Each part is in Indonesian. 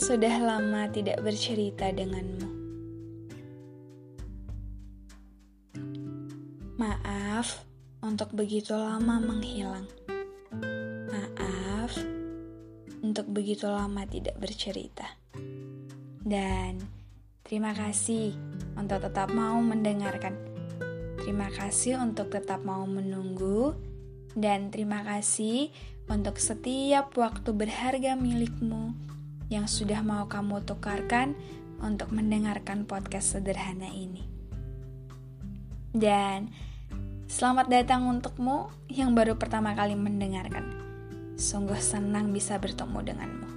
sudah lama tidak bercerita denganmu. Maaf untuk begitu lama menghilang. Maaf untuk begitu lama tidak bercerita. Dan terima kasih untuk tetap mau mendengarkan. Terima kasih untuk tetap mau menunggu dan terima kasih untuk setiap waktu berharga milikmu yang sudah mau kamu tukarkan untuk mendengarkan podcast sederhana ini. Dan selamat datang untukmu yang baru pertama kali mendengarkan. Sungguh senang bisa bertemu denganmu.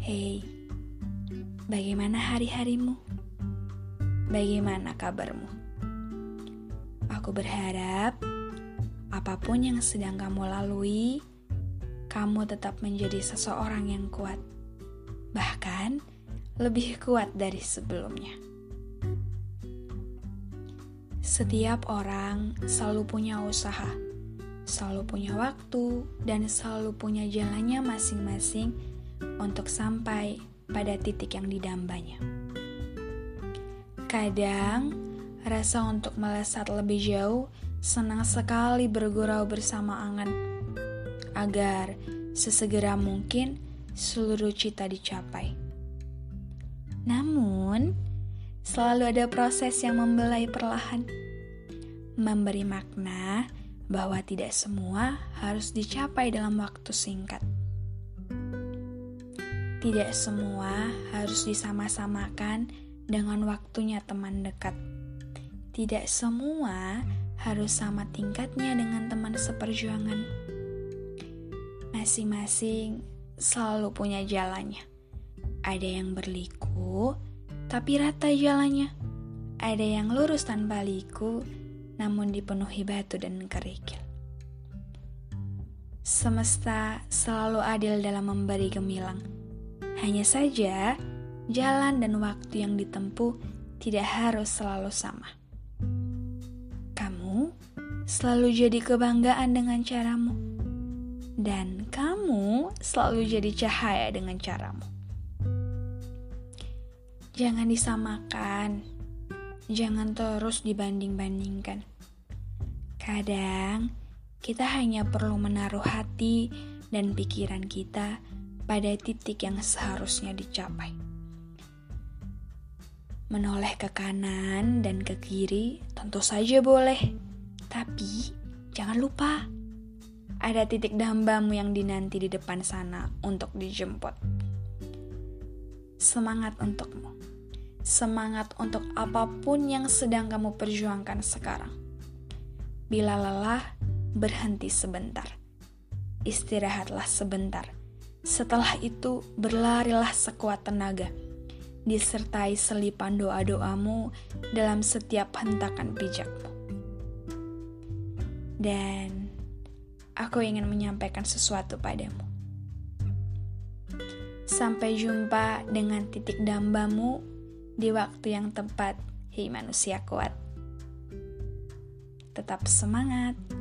Hei, bagaimana hari-harimu? Bagaimana kabarmu? Aku berharap apa pun yang sedang kamu lalui, kamu tetap menjadi seseorang yang kuat, bahkan lebih kuat dari sebelumnya. Setiap orang selalu punya usaha, selalu punya waktu, dan selalu punya jalannya masing-masing untuk sampai pada titik yang didambanya. Kadang, Rasa untuk melesat lebih jauh senang sekali bergurau bersama angan agar sesegera mungkin seluruh cita dicapai. Namun, selalu ada proses yang membelai perlahan, memberi makna bahwa tidak semua harus dicapai dalam waktu singkat. Tidak semua harus disama-samakan dengan waktunya teman dekat tidak semua harus sama tingkatnya dengan teman seperjuangan. Masing-masing selalu punya jalannya. Ada yang berliku, tapi rata jalannya. Ada yang lurus tanpa liku, namun dipenuhi batu dan kerikil. Semesta selalu adil dalam memberi gemilang. Hanya saja, jalan dan waktu yang ditempuh tidak harus selalu sama selalu jadi kebanggaan dengan caramu, dan kamu selalu jadi cahaya dengan caramu. Jangan disamakan, jangan terus dibanding-bandingkan. Kadang kita hanya perlu menaruh hati dan pikiran kita pada titik yang seharusnya dicapai. Menoleh ke kanan dan ke kiri tentu saja boleh tapi jangan lupa, ada titik dambamu yang dinanti di depan sana untuk dijemput. Semangat untukmu. Semangat untuk apa pun yang sedang kamu perjuangkan sekarang. Bila lelah, berhenti sebentar. Istirahatlah sebentar. Setelah itu, berlarilah sekuat tenaga disertai selipan doa-doamu dalam setiap hentakan pijakmu dan aku ingin menyampaikan sesuatu padamu. Sampai jumpa dengan titik dambamu di waktu yang tepat, hei manusia kuat. Tetap semangat!